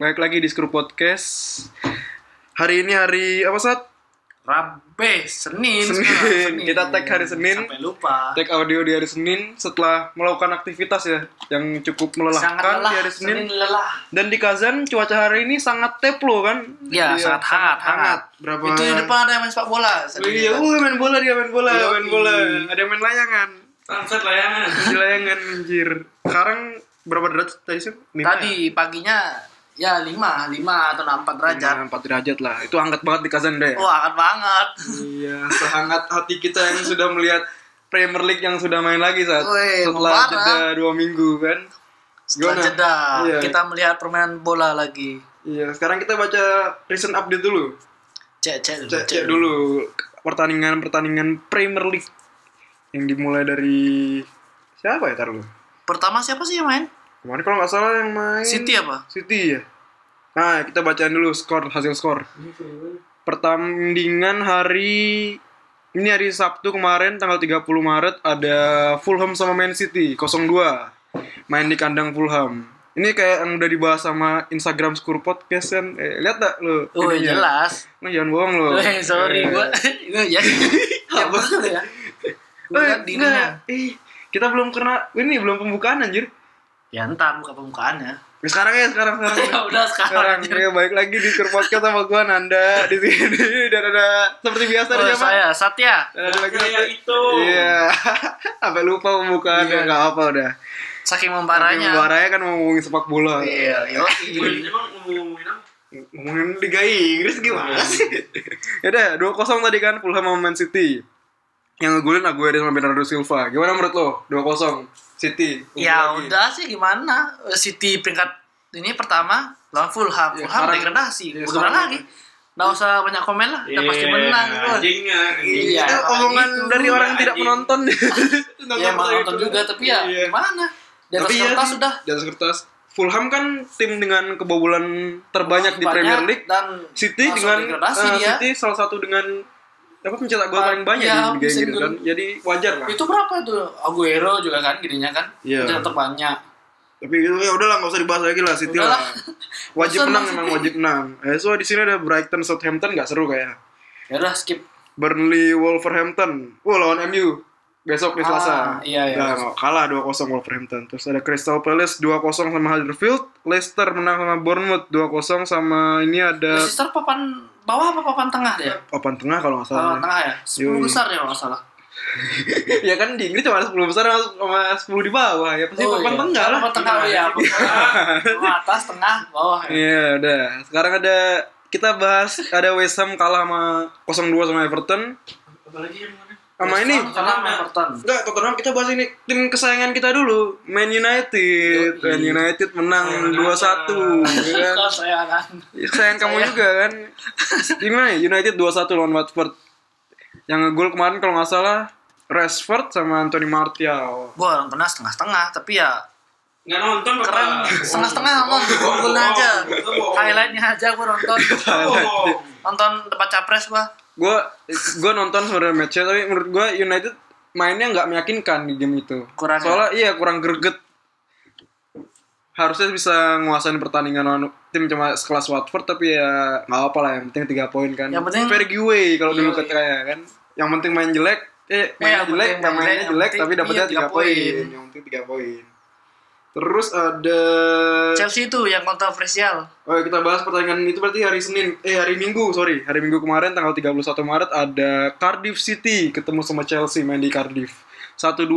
Baik lagi di Skru Podcast. Hari ini hari apa saat? Rabe, Senin, Senin. sekarang, Kita tag hari Senin. Sampai lupa. Take audio di hari Senin setelah melakukan aktivitas ya yang cukup Sangat melelahkan lelah, di hari Senin. lelah. Dan di Kazan cuaca hari ini sangat teplo kan? Ya, Iya, sangat hangat, hangat. Berapa? Itu di depan ada yang main sepak bola. Oh, iya, uh, main bola dia main bola, Yoi. main bola. Ada yang main layangan. Sunset layangan. Di layangan anjir. Sekarang berapa derajat tadi sih? Lima ya? Tadi paginya ya 5, 5 atau 4 derajat. Lima, empat derajat lah. Itu hangat banget di Kazan deh. Wah, hangat banget. Iya, sehangat hati kita yang sudah melihat Premier League yang sudah main lagi saat Wih, setelah jeda dua minggu kan. Setelah Gimana? jeda, Iya. kita melihat permainan bola lagi. Iya, sekarang kita baca recent update dulu. Cek, cek, dulu, Cek, cek dulu pertandingan-pertandingan Premier League yang dimulai dari siapa ya taruh? Pertama siapa sih yang main? Kemarin kalau nggak salah yang main City apa? City ya. Nah, kita bacain dulu skor hasil skor. Pertandingan hari ini hari Sabtu kemarin tanggal 30 Maret ada Fulham sama Man City 0-2. Main di kandang Fulham. Ini kayak yang udah dibahas sama Instagram Skur Podcast kan. Eh, lihat tak lu? Oh, ininya? jelas. Nah, jangan bohong lo. Eh, sorry, gua itu ya. Ya betul ya. Gua Eh, lihat enggak. Eh, kita belum kena ini belum pembukaan anjir. Ya ntar buka pembukaannya. Ya, sekarang ya, sekarang sekarang. Ya udah sekarang sekarang ya baik lagi di Skur Podcast sama gua Nanda di sini dan ada seperti biasa ada Oh, siapa? saya Satya. Dan ada lagi satu. itu. Iya. Sampai lupa pembukaan Iya. ya enggak apa udah. Saking Tapi memparahnya. Mubaranya kan mau ngomongin sepak bola. Iya, yo. Emang ngomong-ngomongin apa? Ngomongin Liga Inggris gimana sih? ya udah, 2-0 tadi kan Fulham sama Man City. Yang ngegulin Aguero sama Bernardo Silva. Gimana menurut lo? 2-0 City. unggul Ya lagi. udah sih gimana? City peringkat ini pertama lawan Fulham. Iya, Fulham degradasi. iya, Bagaimana sekarang- lagi? Nggak usah banyak komen lah. Udah pasti Iya, menang. gitu. Anjingnya. Iya. Itu omongan gitu. dari orang yang tidak Anjing. menonton. Ya emang nonton juga tapi ya Iya. gimana? Di atas Tapi ya kertas sih, sudah Di atas kertas. Fulham kan tim dengan kebobolan terbanyak di banyak Premier League. dan City dengan eh, dia. City salah satu dengan apa pencetak gol paling banyak iya, di Liga Inggris kan. Jadi wajar lah. Itu berapa itu? Aguero juga kan gininya kan? Iya. Yang terbanyak. Tapi itu ya udahlah nggak usah dibahas lagi lah City Udahlah. lah. Wajib menang memang wajib menang. Eh, so di sini ada Brighton Southampton nggak seru kayak. Ya udah skip. Burnley Wolverhampton. Wah lawan MU besok di Selasa. Ah, iya, iya. Nah, kalah 2-0 Wolverhampton. Terus ada Crystal Palace 2-0 sama Huddersfield, Leicester menang sama Bournemouth 2-0 sama ini ada Leicester papan bawah apa papan tengah dia? papan tengah kalau nggak Papan salah. tengah ya? 10 Yoi. besar ya kalau nggak salah. ya kan di Inggris cuma ada 10 besar sama 10 di bawah. Ya pasti papan iya. tengah lah. Papan tengah ya. Papan atas, tengah, bawah. ya. Iya, udah. Sekarang ada kita bahas ada West Ham kalah sama 0-2 sama Everton. Apalagi yang mana? Sama ini. Everton. Enggak, Tottenham kita bahas ini tim kesayangan kita dulu, Man United. Man United menang 2-1. ya kan? Kau sayangan. Sayang kamu Sayang. juga kan. Gimana ya? United 2-1 lawan Watford. Yang ngegol kemarin kalau nggak salah Rashford sama Anthony Martial. Gua nontonnya setengah-setengah, tapi ya Nggak nonton keren. Setengah-setengah nonton. Golnya aja. Highlightnya aja gua nonton. Oh. Nonton debat capres gua. Gue gue nonton sebenarnya matchnya tapi menurut gue United mainnya nggak meyakinkan di game itu. Kurang ya? Soalnya iya kurang greget. Harusnya bisa nguasain pertandingan lawan tim cuma sekelas Watford tapi ya nggak apa lah yang penting tiga poin kan. Yang penting- fair giveaway kalau dulu Iya, kayak kan. Yang penting main jelek eh main yang jelek, yang main mainnya jelek, tapi dapatnya iya, tiga poin. Yang penting tiga poin. Terus ada Chelsea itu yang kontroversial. Oh kita bahas pertandingan itu berarti hari Senin Eh hari Minggu sorry Hari Minggu kemarin tanggal 31 Maret Ada Cardiff City Ketemu sama Chelsea main di Cardiff 1-2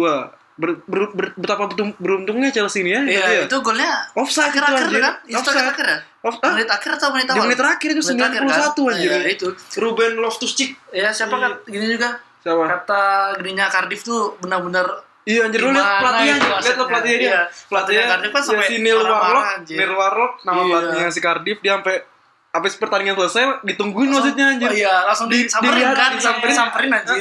ber, ber, ber- Betapa beruntungnya Chelsea ini ya Iya, Iya. itu golnya Offside itu, akhir-akhir anjir. kan? Itu Offside. akhir-akhir ya? Off, ah? Menit akhir atau menit Di awal? menit terakhir itu Menit akhir, 91 kan? anjir Iya, itu. Ruben Loftus-Cheek Ya siapa kan gini juga Siapa? kata gininya Cardiff tuh benar-benar Iya anjir lu liat Gimana pelatihnya Liat lo pelatihnya dia Iya. Pelatihnya kan ya, sampai si Neil Warlock. Neil Warlock Nama Iya. pelatihnya si Cardiff Dia sampai Habis pertandingan selesai Ditungguin maksudnya anjir Oh iya, langsung Di- disamperin dilihat, kan, disamperin. disamperin anjir.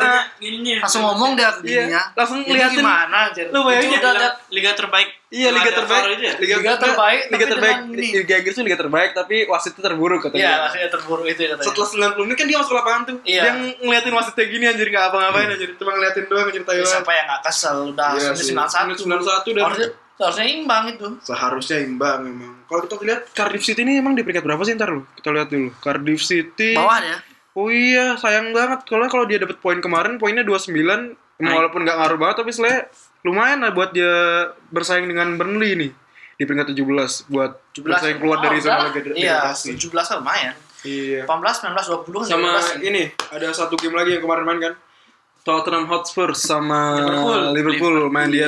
Langsung ngomong dia ke Iya, gininya. langsung Ini ngeliatin. gimana anjir? Lu bayangin Itu Liga, udah lihat liga terbaik. Iya Liga terbaik. Ya? Liga terbaik, Liga terbaik. Liga Inggris itu liga terbaik tapi wasitnya terburuk katanya. Iya, langsung terburuk itu katanya. Setelah 90 menit kan dia masuk lapangan tuh. Iya. Dia ngeliatin wasitnya gini anjir enggak apa-ngapain anjir. Cuma ngeliatin doang ceritain Ya, doang. siapa yang gak kesel udah Iya menit sih. 91. Menit 91 dan Harusnya Seharusnya imbang itu. Seharusnya imbang memang. Kalau kita lihat Cardiff City ini emang di peringkat berapa sih ntar lu? Kita lihat dulu. Cardiff City. Bawah ya. Oh iya, sayang banget. Kalau kalau dia dapat poin kemarin, poinnya 29. Emang Naik. walaupun nggak ngaruh banget, tapi sebenarnya lumayan lah buat dia bersaing dengan Burnley nih di peringkat 17 buat 17. bersaing keluar dari Oh, zona udah. degradasi. Iya, 17 kan lumayan. Iya. 18, 19, 20 Sama 19. ini ada satu game lagi yang kemarin main kan. Tottenham Hotspur sama Liverpool. Liverpool, main di Iya.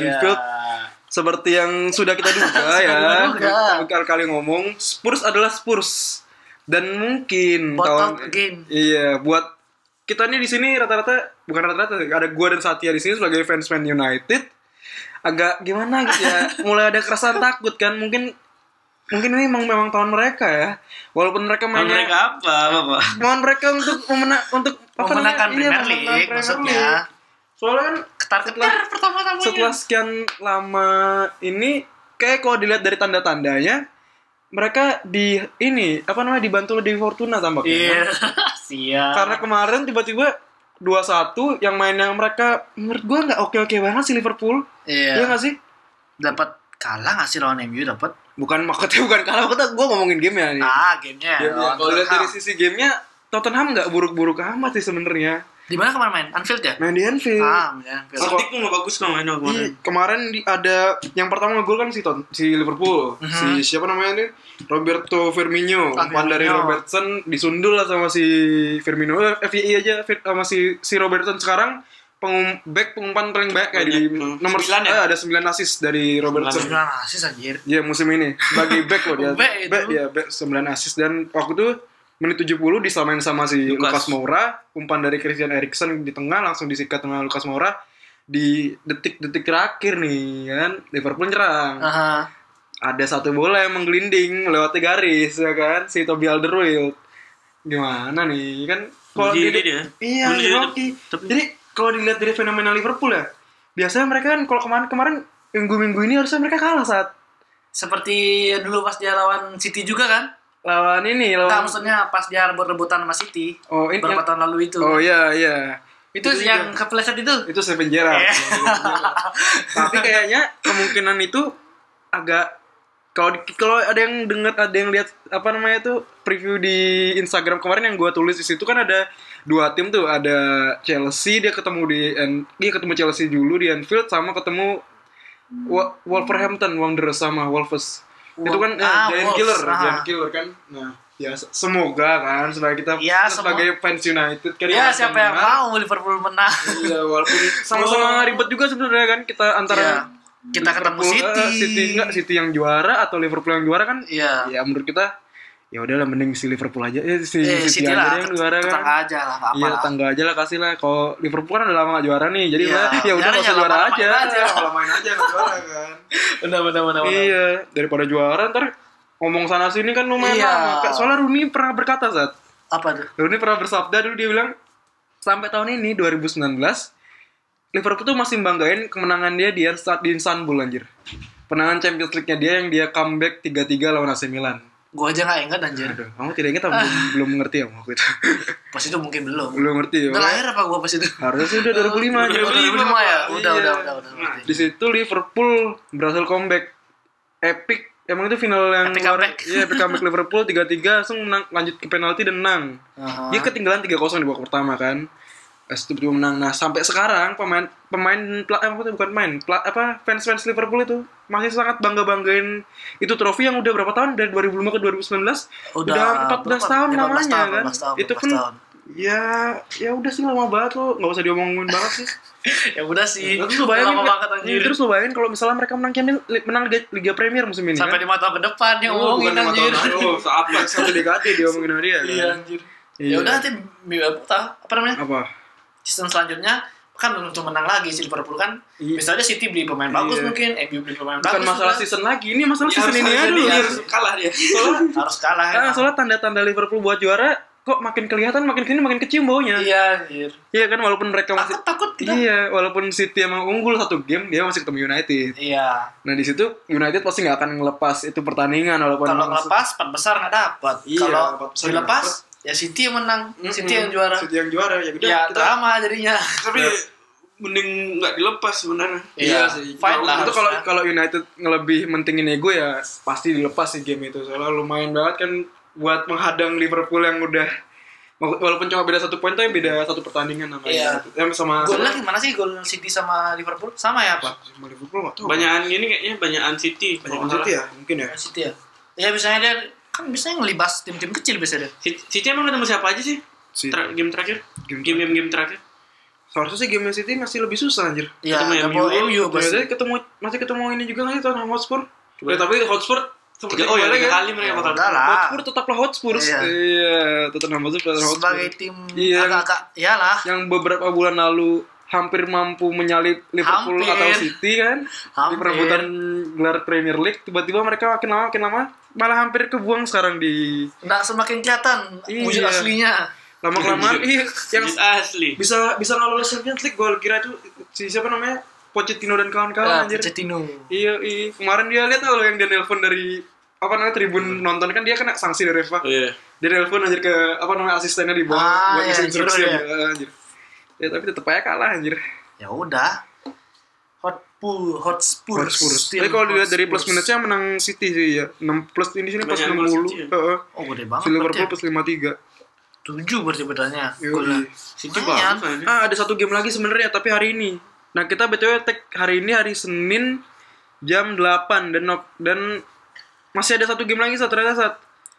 Seperti yang sudah kita duga ya, duga. berkali-kali ngomong, Spurs adalah Spurs. Dan mungkin Bottled game. Iya, buat kita nih di sini rata-rata bukan rata-rata, ada gua dan Satya di sini sebagai fans Man United agak gimana gitu ya, mulai ada keresahan takut kan, mungkin mungkin ini memang memang tahun mereka ya. Walaupun mereka Tahun mainnya mereka apa, Bapak? mohon mereka untuk memenang untuk apa Memenangkan? Iya, Premier League maksudnya. Soalnya kan Ketar-ketar pertama-tama. setelah sekian lama ini kayak kalau dilihat dari tanda-tandanya mereka di ini apa namanya dibantu oleh Dewi Fortuna tampaknya. Iya. Siap. Karena kemarin tiba-tiba 2-1 yang main yang mereka menurut gua nggak oke-oke banget sih Liverpool. Iya Iya. nggak sih? Dapat kalah nggak sih lawan MU dapat? Bukan maksudnya bukan kalah, maksudnya gua ngomongin game ya nih. Ah, gamenya. Gamenya. lawan Kalau lihat dari sisi gamenya Tottenham nggak buruk-buruk amat sih sebenarnya. Di mana kemarin main? Anfield ya? Main di Anfield. Ah, ya. Anfield. Celtic pun nggak bagus kok mainnya Iya, kemarin. kemarin di, ada yang pertama ngegol kan si Ton, si Liverpool, Mhm. si siapa namanya nih Roberto Firmino, Ah, umpan dari. Robertson disundul lah sama si Firmino, eh, FYI aja Fir- sama si si Robertson sekarang pengum back pengumpan paling banyak kayak di Banyak. nomor Sembilan ya? eh, ada 9 assist dari Robertson. Sembilan asis anjir. Iya musim ini sebagai back loh dia. Back back dia back 9 assist dan waktu itu menit 70 disamain sama si Lucas, Lucas. Moura, umpan dari Christian Eriksen di tengah langsung disikat sama Lucas Moura di detik-detik terakhir nih kan Liverpool nyerang. Aha. Ada satu bola yang menggelinding melewati garis ya kan si Toby Alderweireld. Gimana nih kan kalau dilihat- dia. Iya, Rocky. tapi- Jadi kalau dilihat dari fenomena Liverpool ya, biasanya mereka kan kalau kemarin-kemarin minggu-minggu ini harusnya mereka kalah saat Seperti dulu pas dia lawan City juga kan? Lawan ini lawan Enggak, maksudnya pas dia rebut-rebutan sama City. Oh, ini Beberapa yang- tahun lalu itu. Oh iya iya. itu itu yang juga. kepleset itu. Itu saya penjara. Iya. Tapi kayaknya kemungkinan itu agak kalau kalau ada yang dengar ada yang lihat apa namanya tuh preview di Instagram kemarin yang gua tulis di situ kan ada dua tim tuh ada Chelsea dia ketemu di dia ketemu Chelsea dulu di Anfield sama ketemu Wolverhampton Wanderers sama Wolves itu kan eh, Ah, Giant Wolves, Killer ah. Giant Killer kan nah ya se- semoga kan sebagai kita Ya, kita sebagai fans United kan Ya, siapa yang menang. mau Liverpool menang? Iya, walaupun sama-sama ribet juga sebenarnya kan kita antara Iya. Kita ketemu Liverpool, City. eh, City enggak City yang juara atau Liverpool yang juara kan? Iya. Ya menurut kita ya udahlah mending si Liverpool aja eh, si Eh, City, City aja lah, yang juara kan. tetangga aja lah, apa Iya, lah. tangga aja lah kasih lah. Kalau Liverpool kan udah lama gak juara nih, jadi Iya, lah, ya udah nggak usah ya, juara aja. main aja. Kalau main aja nggak juara kan. Benar benar benar. iya, daripada juara ntar ngomong sana sini kan lumayan Iya. lama. Soalnya Rooney pernah berkata saat Apa tuh? Rooney pernah bersabda dulu dia bilang sampai tahun ini 2019 Liverpool tuh masih membanggain kemenangan dia di di Istanbul anjir. Penangan Champions League-nya dia yang dia comeback 3-3 lawan AC Milan. Gua aja nggak ingat anjir. Aduh, kamu tidak ingat apa belum, belum ngerti ya waktu itu? Pas itu mungkin belum. belum ngerti ya. Udah lahir apa gua pas itu? Harusnya sih udah 2005 aja. Oh, 2005 ya? Udah, Iya. udah, udah, udah. ngerti. Di situ Liverpool berhasil comeback. Epic. Emang itu final yang Epic comeback. Iya, epic comeback Liverpool 3-3 langsung menang, lanjut ke penalti dan menang. Aha. Dia ketinggalan 3-0 di babak pertama kan. Tiba-tiba menang. Nah, sampai sekarang pemain pemain eh, bukan main, pla, apa fans-fans Liverpool itu masih sangat bangga-banggain itu trofi yang udah berapa tahun dari 2005 ke 2019? Udah 14 berapa? tahun 15 namanya tahun, kan. 15 tahun, itu 15 kan tahun. ya ya udah sih lama banget lo, nggak usah diomongin banget sih. ya udah sih. Terus lu bayangin, Lama banget anjir. terus lu bayangin kalau misalnya mereka menang Champions menang Liga, Liga Premier musim ini Sampai kan? lima tahun ke depan yang Oh, ngomongin anjir. lalu, saat satu dekade diomongin sama dia kan? Iya anjir. Iya. Ya udah nanti apa namanya? Apa? Season selanjutnya kan belum tentu menang lagi si Liverpool kan. Iya. Bisa aja City beli pemain bagus Iya. mungkin, MU beli pemain Bukan bagus. masalah udah. season lagi, ini masalah Ya, season ini aja dulu. harus kalah dia. Soalnya, harus kalah. ah, emang. soalnya tanda-tanda Liverpool buat juara kok makin kelihatan makin kini makin kecium baunya. Iya anjir. Iya kan walaupun mereka masih Takut takut kita. Iya, walaupun City emang unggul satu game, dia masih ketemu United. Iya. Nah di situ United pasti nggak akan ngelepas itu pertandingan walaupun Kalau emang- lepas empat besar nggak dapat. Iya, Kalau dilepas ya City yang menang, Mm-mm, City yang juara. City yang juara ya udah Ya kita drama jadinya. Tapi mending nggak dilepas sebenarnya. Iya, sih. fight lah Itu kalau kalau United ngelebih mentingin ego ya pasti dilepas sih game itu. Soalnya lumayan banget kan buat menghadang Liverpool yang udah walaupun cuma beda satu poin tuh beda satu pertandingan sama Iya. Yang sama Golnya gimana sih gol City sama Liverpool? Sama ya, Pak? sama Liverpool nggak tahu. Banyakan gini kayaknya banyakan City. banyak City ya mungkin ya. City ya. Ya biasanya dia kan biasanya ngelibas tim-tim kecil biasanya dia. City, emang ketemu siapa aja sih? Si, Ter- game terakhir? Game Game game game terakhir. seharusnya sih game City masih lebih susah anjir. Iya, Ketemu MU. MU pasti. Biasanya ketemu masih ketemu ini juga nggak sih Tottenham Hotspur? Ya, tapi Hotspur Tiga, oh ya kemarin tiga kali mereka Ya, lah. Hotspur tetaplah Hotspur. Iya. Iya, Tottenham Hotspur Hotspur. Sebagai tim Iya. agak-agak iyalah. yang beberapa bulan lalu hampir mampu menyalip Liverpool Hampir. atau City kan di Hampir. perebutan gelar Premier League tiba-tiba mereka makin lama makin lama malah hampir kebuang sekarang di Nggak semakin kelihatan Iya. wujud aslinya. lama kelamaan iya yang Wujud asli. bisa bisa nggak lolos Champions League gue kira itu si siapa namanya Pochettino dan kawan-kawan anjir Pochettino. iya iya kemarin dia lihat kalau yang dia nelpon dari apa namanya tribun nonton kan dia kena sanksi dari Oh Reva iya. dia nelpon anjir ke apa namanya asistennya di bawah Ah, buat iya, instruksi gitu ya. ya, anjir ya tapi tetep aja kalah anjir Ya udah. Hotspur, Hotspur. Hotspur. Tapi kalau dilihat dari plus minusnya menang City sih ya. 6 plus ini sini plus Kebanyakan gol 60. City ya? Heeh. Oh, gede banget. Si Liverpool berarti plus 53. ya. Tujuh berarti bedanya. City kan. Ah, ada satu game lagi sebenarnya tapi hari ini. Nah, kita BTW tag hari ini hari Senin jam 8 dan dan masih ada satu game lagi saat ternyata saat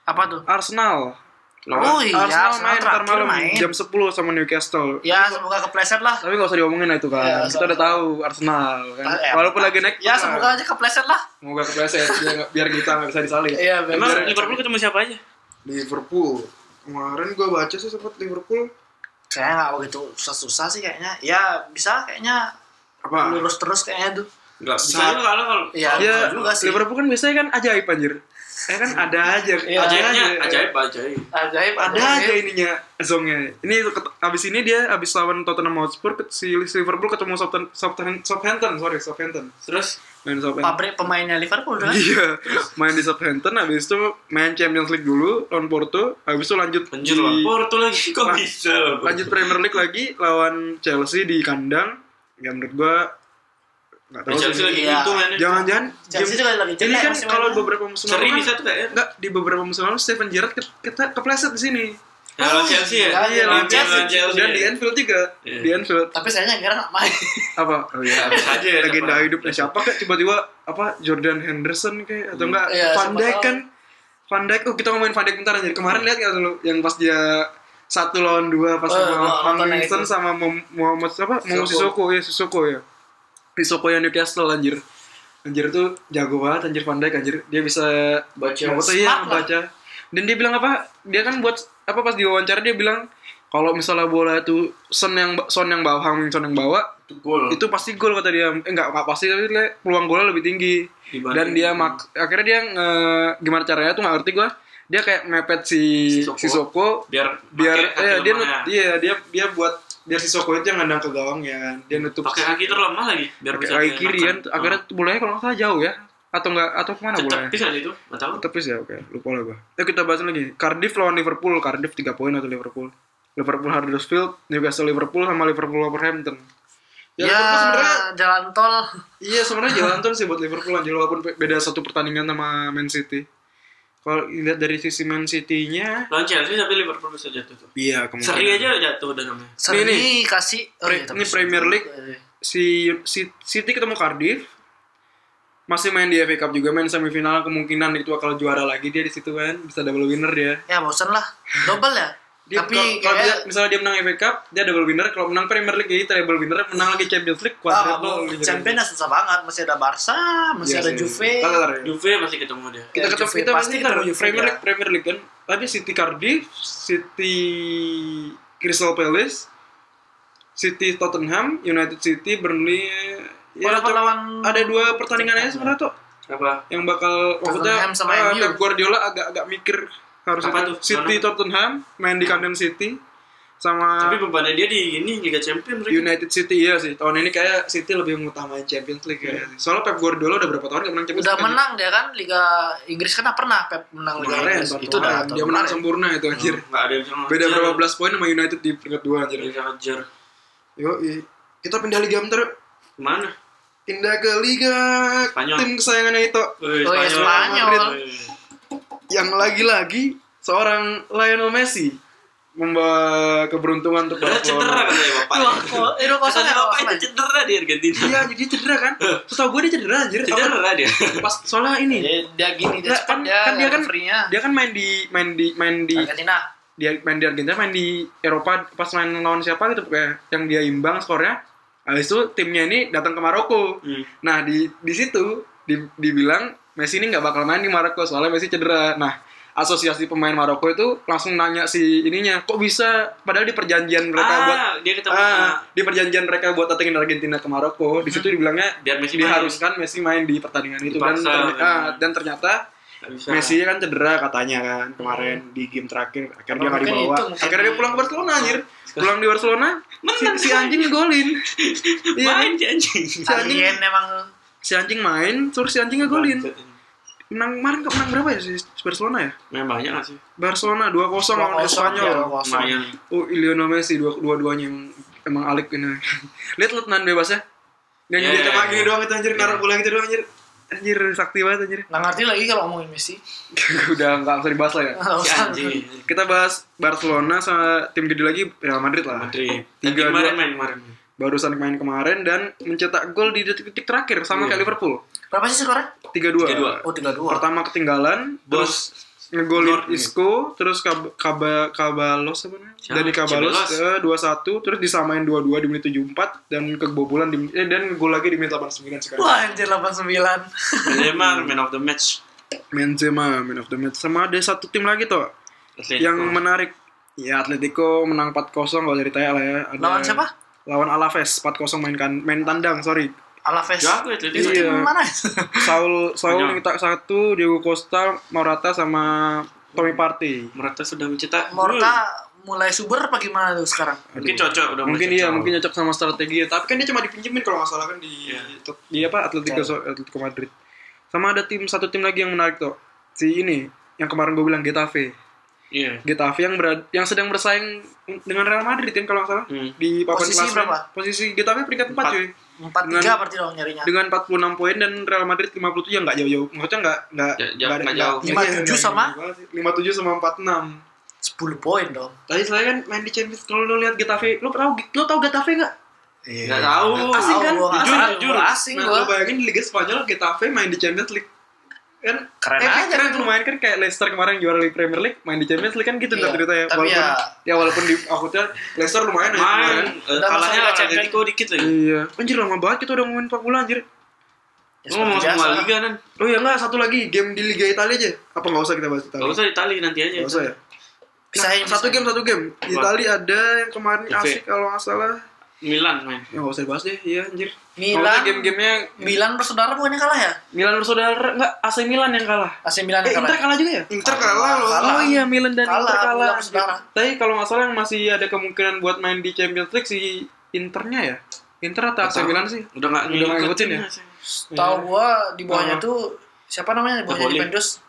Apa tuh? Arsenal. Oh iya, Arsenal, main ntar terakhir malam main. jam 10 sama Newcastle. Ya, semoga kepleset lah. Tapi gak usah diomongin lah itu kan. Ya, kita udah tahu Arsenal kan. Eh, Walaupun lagi naik. Ya, semoga aja kepleset lah. Semoga kepleset biar, biar kita nggak bisa disalib. Iya, biar- Emang biar- Liverpool ketemu siapa aja? Liverpool. Kemarin gua baca sih sempat Liverpool Kayaknya nggak begitu susah-susah sih kayaknya. Ya, bisa kayaknya apa? lurus terus kayaknya tuh. Enggak bisa Saat- juga kalau kalau Iya, Ya, bisa juga sih. Liverpool kan biasanya kan ajaib anjir. Eh kan ada aja. Ada ajaibnya aja. ajaib ajaib. Ajaib, Ada aja ininya zongnya. Ini abis ini dia abis lawan Tottenham Hotspur ke- si Liverpool ketemu Southampton, Southampton, Southampton sorry Southampton. Terus Main Southampton. Pabrik pemainnya Liverpool kan? Iya, main di Southampton, habis itu main Champions League dulu lawan Porto, habis itu lanjut Anjir di- lawan Porto lagi kok bisa lanjut Premier League lagi lawan Chelsea di kandang. Ya menurut gua nggak tahu Chelsea sih. lagi Iya. itu mainnya. Jangan-jangan Chelsea juga lagi ini kan musim kalau beberapa musim lalu bisa kan, tuh kayak enggak di beberapa musim lalu Steven Gerrard ke, kita kepleset di sini. Ya, lawan Chelsea ya? iya, Iya, lawan Chelsea. Dan di Anfield juga. Iya. Di Anfield. Tapi sayangnya Gerrard nggak main. Apa? Oh iya. Bisa aja ya. Legenda siapa. hidupnya siapa kayak tiba-tiba apa Jordan Henderson kayak atau enggak Iya, Van Dijk kan Van Dijk oh kita ngomongin Van Dijk bentar aja kemarin lihat nggak lu yang pas dia satu lawan dua pas Oh, sama Van sama Muhammad siapa Muhammad Sissoko ya Sissoko ya Sissoko yang Newcastle anjir. Anjir tuh jago banget anjir Dijk anjir. Dia bisa Baca. foto iya Smart lah. baca. Dan dia bilang apa? Dia kan buat apa pas diwawancara dia bilang kalau misalnya bola itu Son yang Son yang bawa Hang Son yang bawa Itu gol. itu pasti gol kata dia. Eh enggak enggak pasti tapi peluang golnya lebih tinggi. Dibanding- dan dia mak akhirnya dia nge- gimana caranya tuh nggak ngerti gua. Dia kayak mepet si Sissoko. Sissoko. Biar biar pakai kaki eh, dia iya dia dia buat biar Sissoko itu yang nendang ke gawang ya kan dia nutup pakai kaki terlemah lagi biar pakai bisa kaki kiri kan akhirnya bolanya kalau nggak salah jauh ya atau enggak atau ke mana bolanya bisa itu nggak tahu Tepis ya, oke. Lupa lah gua. Yuk kita bahas lagi. Cardiff lawan Liverpool. Cardiff 3 poin atau Liverpool. Liverpool Huddersfield, Newcastle Liverpool sama Liverpool Wolverhampton. Ya, Ya, sebenarnya jalan tol. iya sebenarnya jalan tuh sih buat Liverpool anjir walaupun be- beda satu pertandingan sama Man City. Kalau lihat dari sisi Man City-nya, lawan Chelsea tapi Liverpool bisa jatuh tuh iya kemungkinan. seri aja jatuh udah namanya Seri Ini- kasih oh, Pre- iya, ini Premier League. Si, si City ketemu Cardiff, masih main di FA Cup juga main semifinal kemungkinan itu bakal juara lagi dia di situ kan bisa double winner dia. Ya bosan lah. Double ya. Dia, tapi kalau, kalau dia, kayak misalnya dia menang FA Cup, dia double winner. Kalau menang Premier League, jadi treble winner. Menang lagi Champions League, ah, quadruple. mau gitu. champion susah banget. Masih ada Barca, masih Iya ada sih. Juve. Ntar, ya. Juve masih ketemu dia Kita Ya, ketemu Juve kita pasti ketemu ketemu Juve Premier ya. League, Premier League kan. Tapi City Cardiff, City Crystal Palace, City Tottenham, United City, Burnley. Ya, tuh, lawan ada dua pertandingan aja sebenarnya tuh apa yang bakal maksudnya Tottenham sama MU. Pep Guardiola agak-agak mikir harus Apa itu. tuh? City Mana? Tottenham main di kandang City sama tapi bebannya dia di ini Liga Champions mereka. United City iya sih tahun ini kayak City lebih mengutamain Champions League ya. Soalnya Pep Guardiola udah berapa tahun gak menang Champions Udah League. menang dia kan Liga Inggris kan pernah Pep menang Liga Kemarin, Inggris. Itu udah dia menang kemarin. sempurna itu anjir. nggak ada yang bisa Beda berapa belas poin sama United di peringkat dua anjir. Bisa ngejar Yo, kita pindah liga bentar. Ke mana? pindah ke liga Spanyol. tim kesayangannya itu Oh, iya, Spanyol. Wih. Yang lagi-lagi seorang Lionel Messi membawa keberuntungan untuk Padahal cedera Barcelona. katanya Dua bapaknya. ko- eh, dua kosong ya, bapak itu cedera di Argentina. Iya, jadi cedera kan? Terus tau gue dia cedera anjir. Cedera dia. Pas soalnya ini, Dia, dia gini, dia cepat kan, dia, kan dia kan free-nya. dia kan main di main di main di Argentina. dia main di Argentina main di Eropa pas main lawan siapa gitu kayak yang dia imbang skornya habis itu timnya ini datang ke Maroko Hmm. nah di di situ di, dibilang Messi ini nggak bakal main di Maroko soalnya Messi cedera nah asosiasi pemain Maroko itu langsung nanya si ininya kok bisa padahal di perjanjian mereka ah, buat dia ketemu ah, di perjanjian mereka buat datengin Argentina ke Maroko di situ dibilangnya biar Messi main. diharuskan Messi main di pertandingan itu dan Dipaksa, terny- ya. ah, dan ternyata. Messi kan cedera katanya kan kemarin di game terakhir akhirnya dia nggak dibawa itu, akhirnya dia pulang ke Barcelona anjir pulang di Barcelona si, si anjing ngegolin iya main kan? si anjing. si anjing emang si anjing main terus si anjing ngegolin menang kemarin kok menang berapa ya si Barcelona ya Main banyak nggak sih? Barcelona 2-0 lawan 2-0, Espanyol ya, 2-0. Lumayan. oh Lionel Messi dua dua-duanya yang emang alik ini lihat bebas ya dan Iya, dia iya, cuma iya. gini doang itu anjir naruh bola gitu doang anjir anjir sakti banget anjir nggak ngerti lagi kalau ngomongin Messi. udah nggak usah dibahas lah ya Si anjing. kita bahas Barcelona sama tim gede lagi Real Madrid lah Madrid. Tiga, kemarin dua. main kemarin. Barusan main kemarin dan mencetak gol di detik-detik terakhir sama Iya. kayak Liverpool Berapa sih skornya? 3-2 3-2. Oh, 3-2. pertama ketinggalan Bos. terus ngegolin. Isco terus Kab Kaba Kabalos apa namanya dari Kabalos ke 2-1 terus disamain 2-2 di menit 74 dan kebobolan di eh, dan gol lagi di menit 89 sekarang Wah, anjir 89. Benzema man of the match. Benzema man of the match sama ada satu tim lagi tuh Atletico. yang menarik ya Atletico menang 4-0 gak usah ditanya lah ya Ada- Lawan siapa? Lawan Alaves 4-0 main kan main tandang sorry Alaves. Jago Atletico. Itu Iya. tim mana? Saul Saul Spanyol. minta satu Diego Costa Morata sama Tommy Partey Morata sudah mencetak. Morta mulai subur apa gimana tuh sekarang? Mungkin cocok udah mungkin mulai iya cocok. mungkin cocok sama strategi tapi kan dia cuma dipinjemin kalau nggak salah kan di Iya. di apa Atletico Atletico Madrid sama ada tim satu tim lagi yang menarik tuh si ini yang kemarin gue bilang Getafe Iya. Getafe yang berad, yang sedang bersaing dengan Real Madrid kan kalau nggak salah Hmm. di papan Posisi klasemen. berapa? posisi Getafe peringkat 4 Empat. cuy 4-3 Dengan- berarti dong nyarinya. dengan 46 poin dan Real Madrid 57 ya nggak jauh-jauh maksudnya nggak nggak Ja- ja- ada- jauh. iya, 57 nggak sama? jauh banget sih. 57 sama 46 10 poin dong. tadi saya kan main di Champions kalau lo lihat Getafe lo tau lo tau Getafe nggak Nggak tahu. Asing kan? Tahu Jujur, asing, jujur. gua asing nah gua. lo bayangin di Liga Spanyol Getafe main di Champions League kan Keren eh, aja keren gitu. lumayan kan kayak Leicester kemarin juara di Premier League main di Champions League kan gitu Iya, ceritanya tapi walaupun ya- ya walaupun di akhirnya Leicester lumayan aja Main. kemarin Udah Kalahnya. Atletico dikit lagi. iya anjir lama banget kita udah ngomongin 4 bulan anjir Ya, Lu ngomong semua liga kan? oh iya enggak satu lagi game di Liga Italia aja apa nggak usah kita bahas Italia Gak usah Itali nanti aja. Nggak usah ya Pisahin, Nah, satu game satu game? Italia ada yang kemarin asik kalau nggak salah Milan main. ya nggak usah dibahas deh iya anjir Milan. Game-gamenya Milan bersaudara bukannya kalah ya? Milan bersaudara enggak AC Milan yang kalah AC Milan eh kalah. Inter kalah juga ya Inter kalah loh. Kalah. Oh iya Milan dan Kalah, Inter kalah. Milan. Tapi kalau nggak salah yang masih ada kemungkinan buat main di Champions League si Internya ya. Inter atau AC. Milan sih? Udah gak Udah nggak ngikutin ya? Tahu gua di bawahnya Oh. tuh siapa namanya? Di bawahnya. Juventus.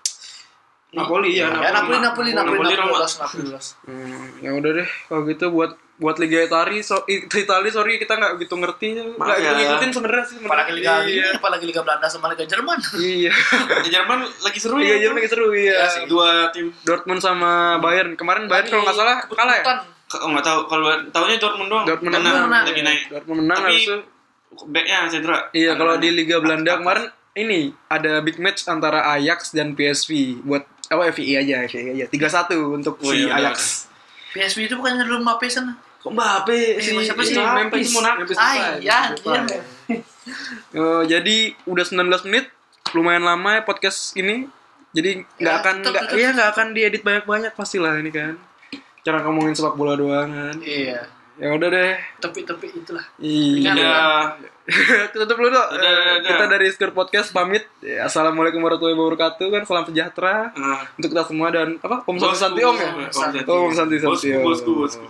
Napoli ya. Ya Napoli Napoli Napoli Napoli, Napoli Roma. Napoli Napoli Hmm, ya udah deh kalau gitu buat buat Liga Italia so, Italia sorry kita nggak gitu ngerti nggak ya. gitu ngikutin sebenarnya sih. Apalagi Liga ini, iya. apalagi Liga Belanda sama Liga Jerman. iya Di Jerman lagi seru Liga ya. Jerman lagi seru iya Asik. Dua tim. Dortmund sama Bayern kemarin Bayern kalau nggak salah kalah ya. Oh nggak tahu kalau tahunya Dortmund doang. Dortmund Karena menang. lagi naik. Dortmund menang Tapi backnya cedera. Iya, kalau di Liga Belanda kemarin ini ada big match antara Ajax dan PSV buat apa FI aja, FI aja. 3-1 untuk Oh, si iya, Ajax. PSV itu bukannya dulu Mbappe sana? Kok Mbappe si- siapa ini sih? Memphis, Itu Monaco. Ah iya, iya. Depay. Eh, jadi udah 19 menit, lumayan lama ya podcast ini. Jadi nggak Ya, akan nggak iya nggak akan diedit banyak-banyak pastilah ini kan. Cara ngomongin sepak bola doang kan. Iya. Ya udah deh. Tepi-tepi itulah. Iya. kita tutup dulu dong. Kita dari Skur Podcast pamit. Ya, Assalamualaikum warahmatullahi wabarakatuh kan salam sejahtera Ah. untuk kita semua dan apa Om Santi Om ya. Om Santi. Om Santi Bosku, bosku, bosku.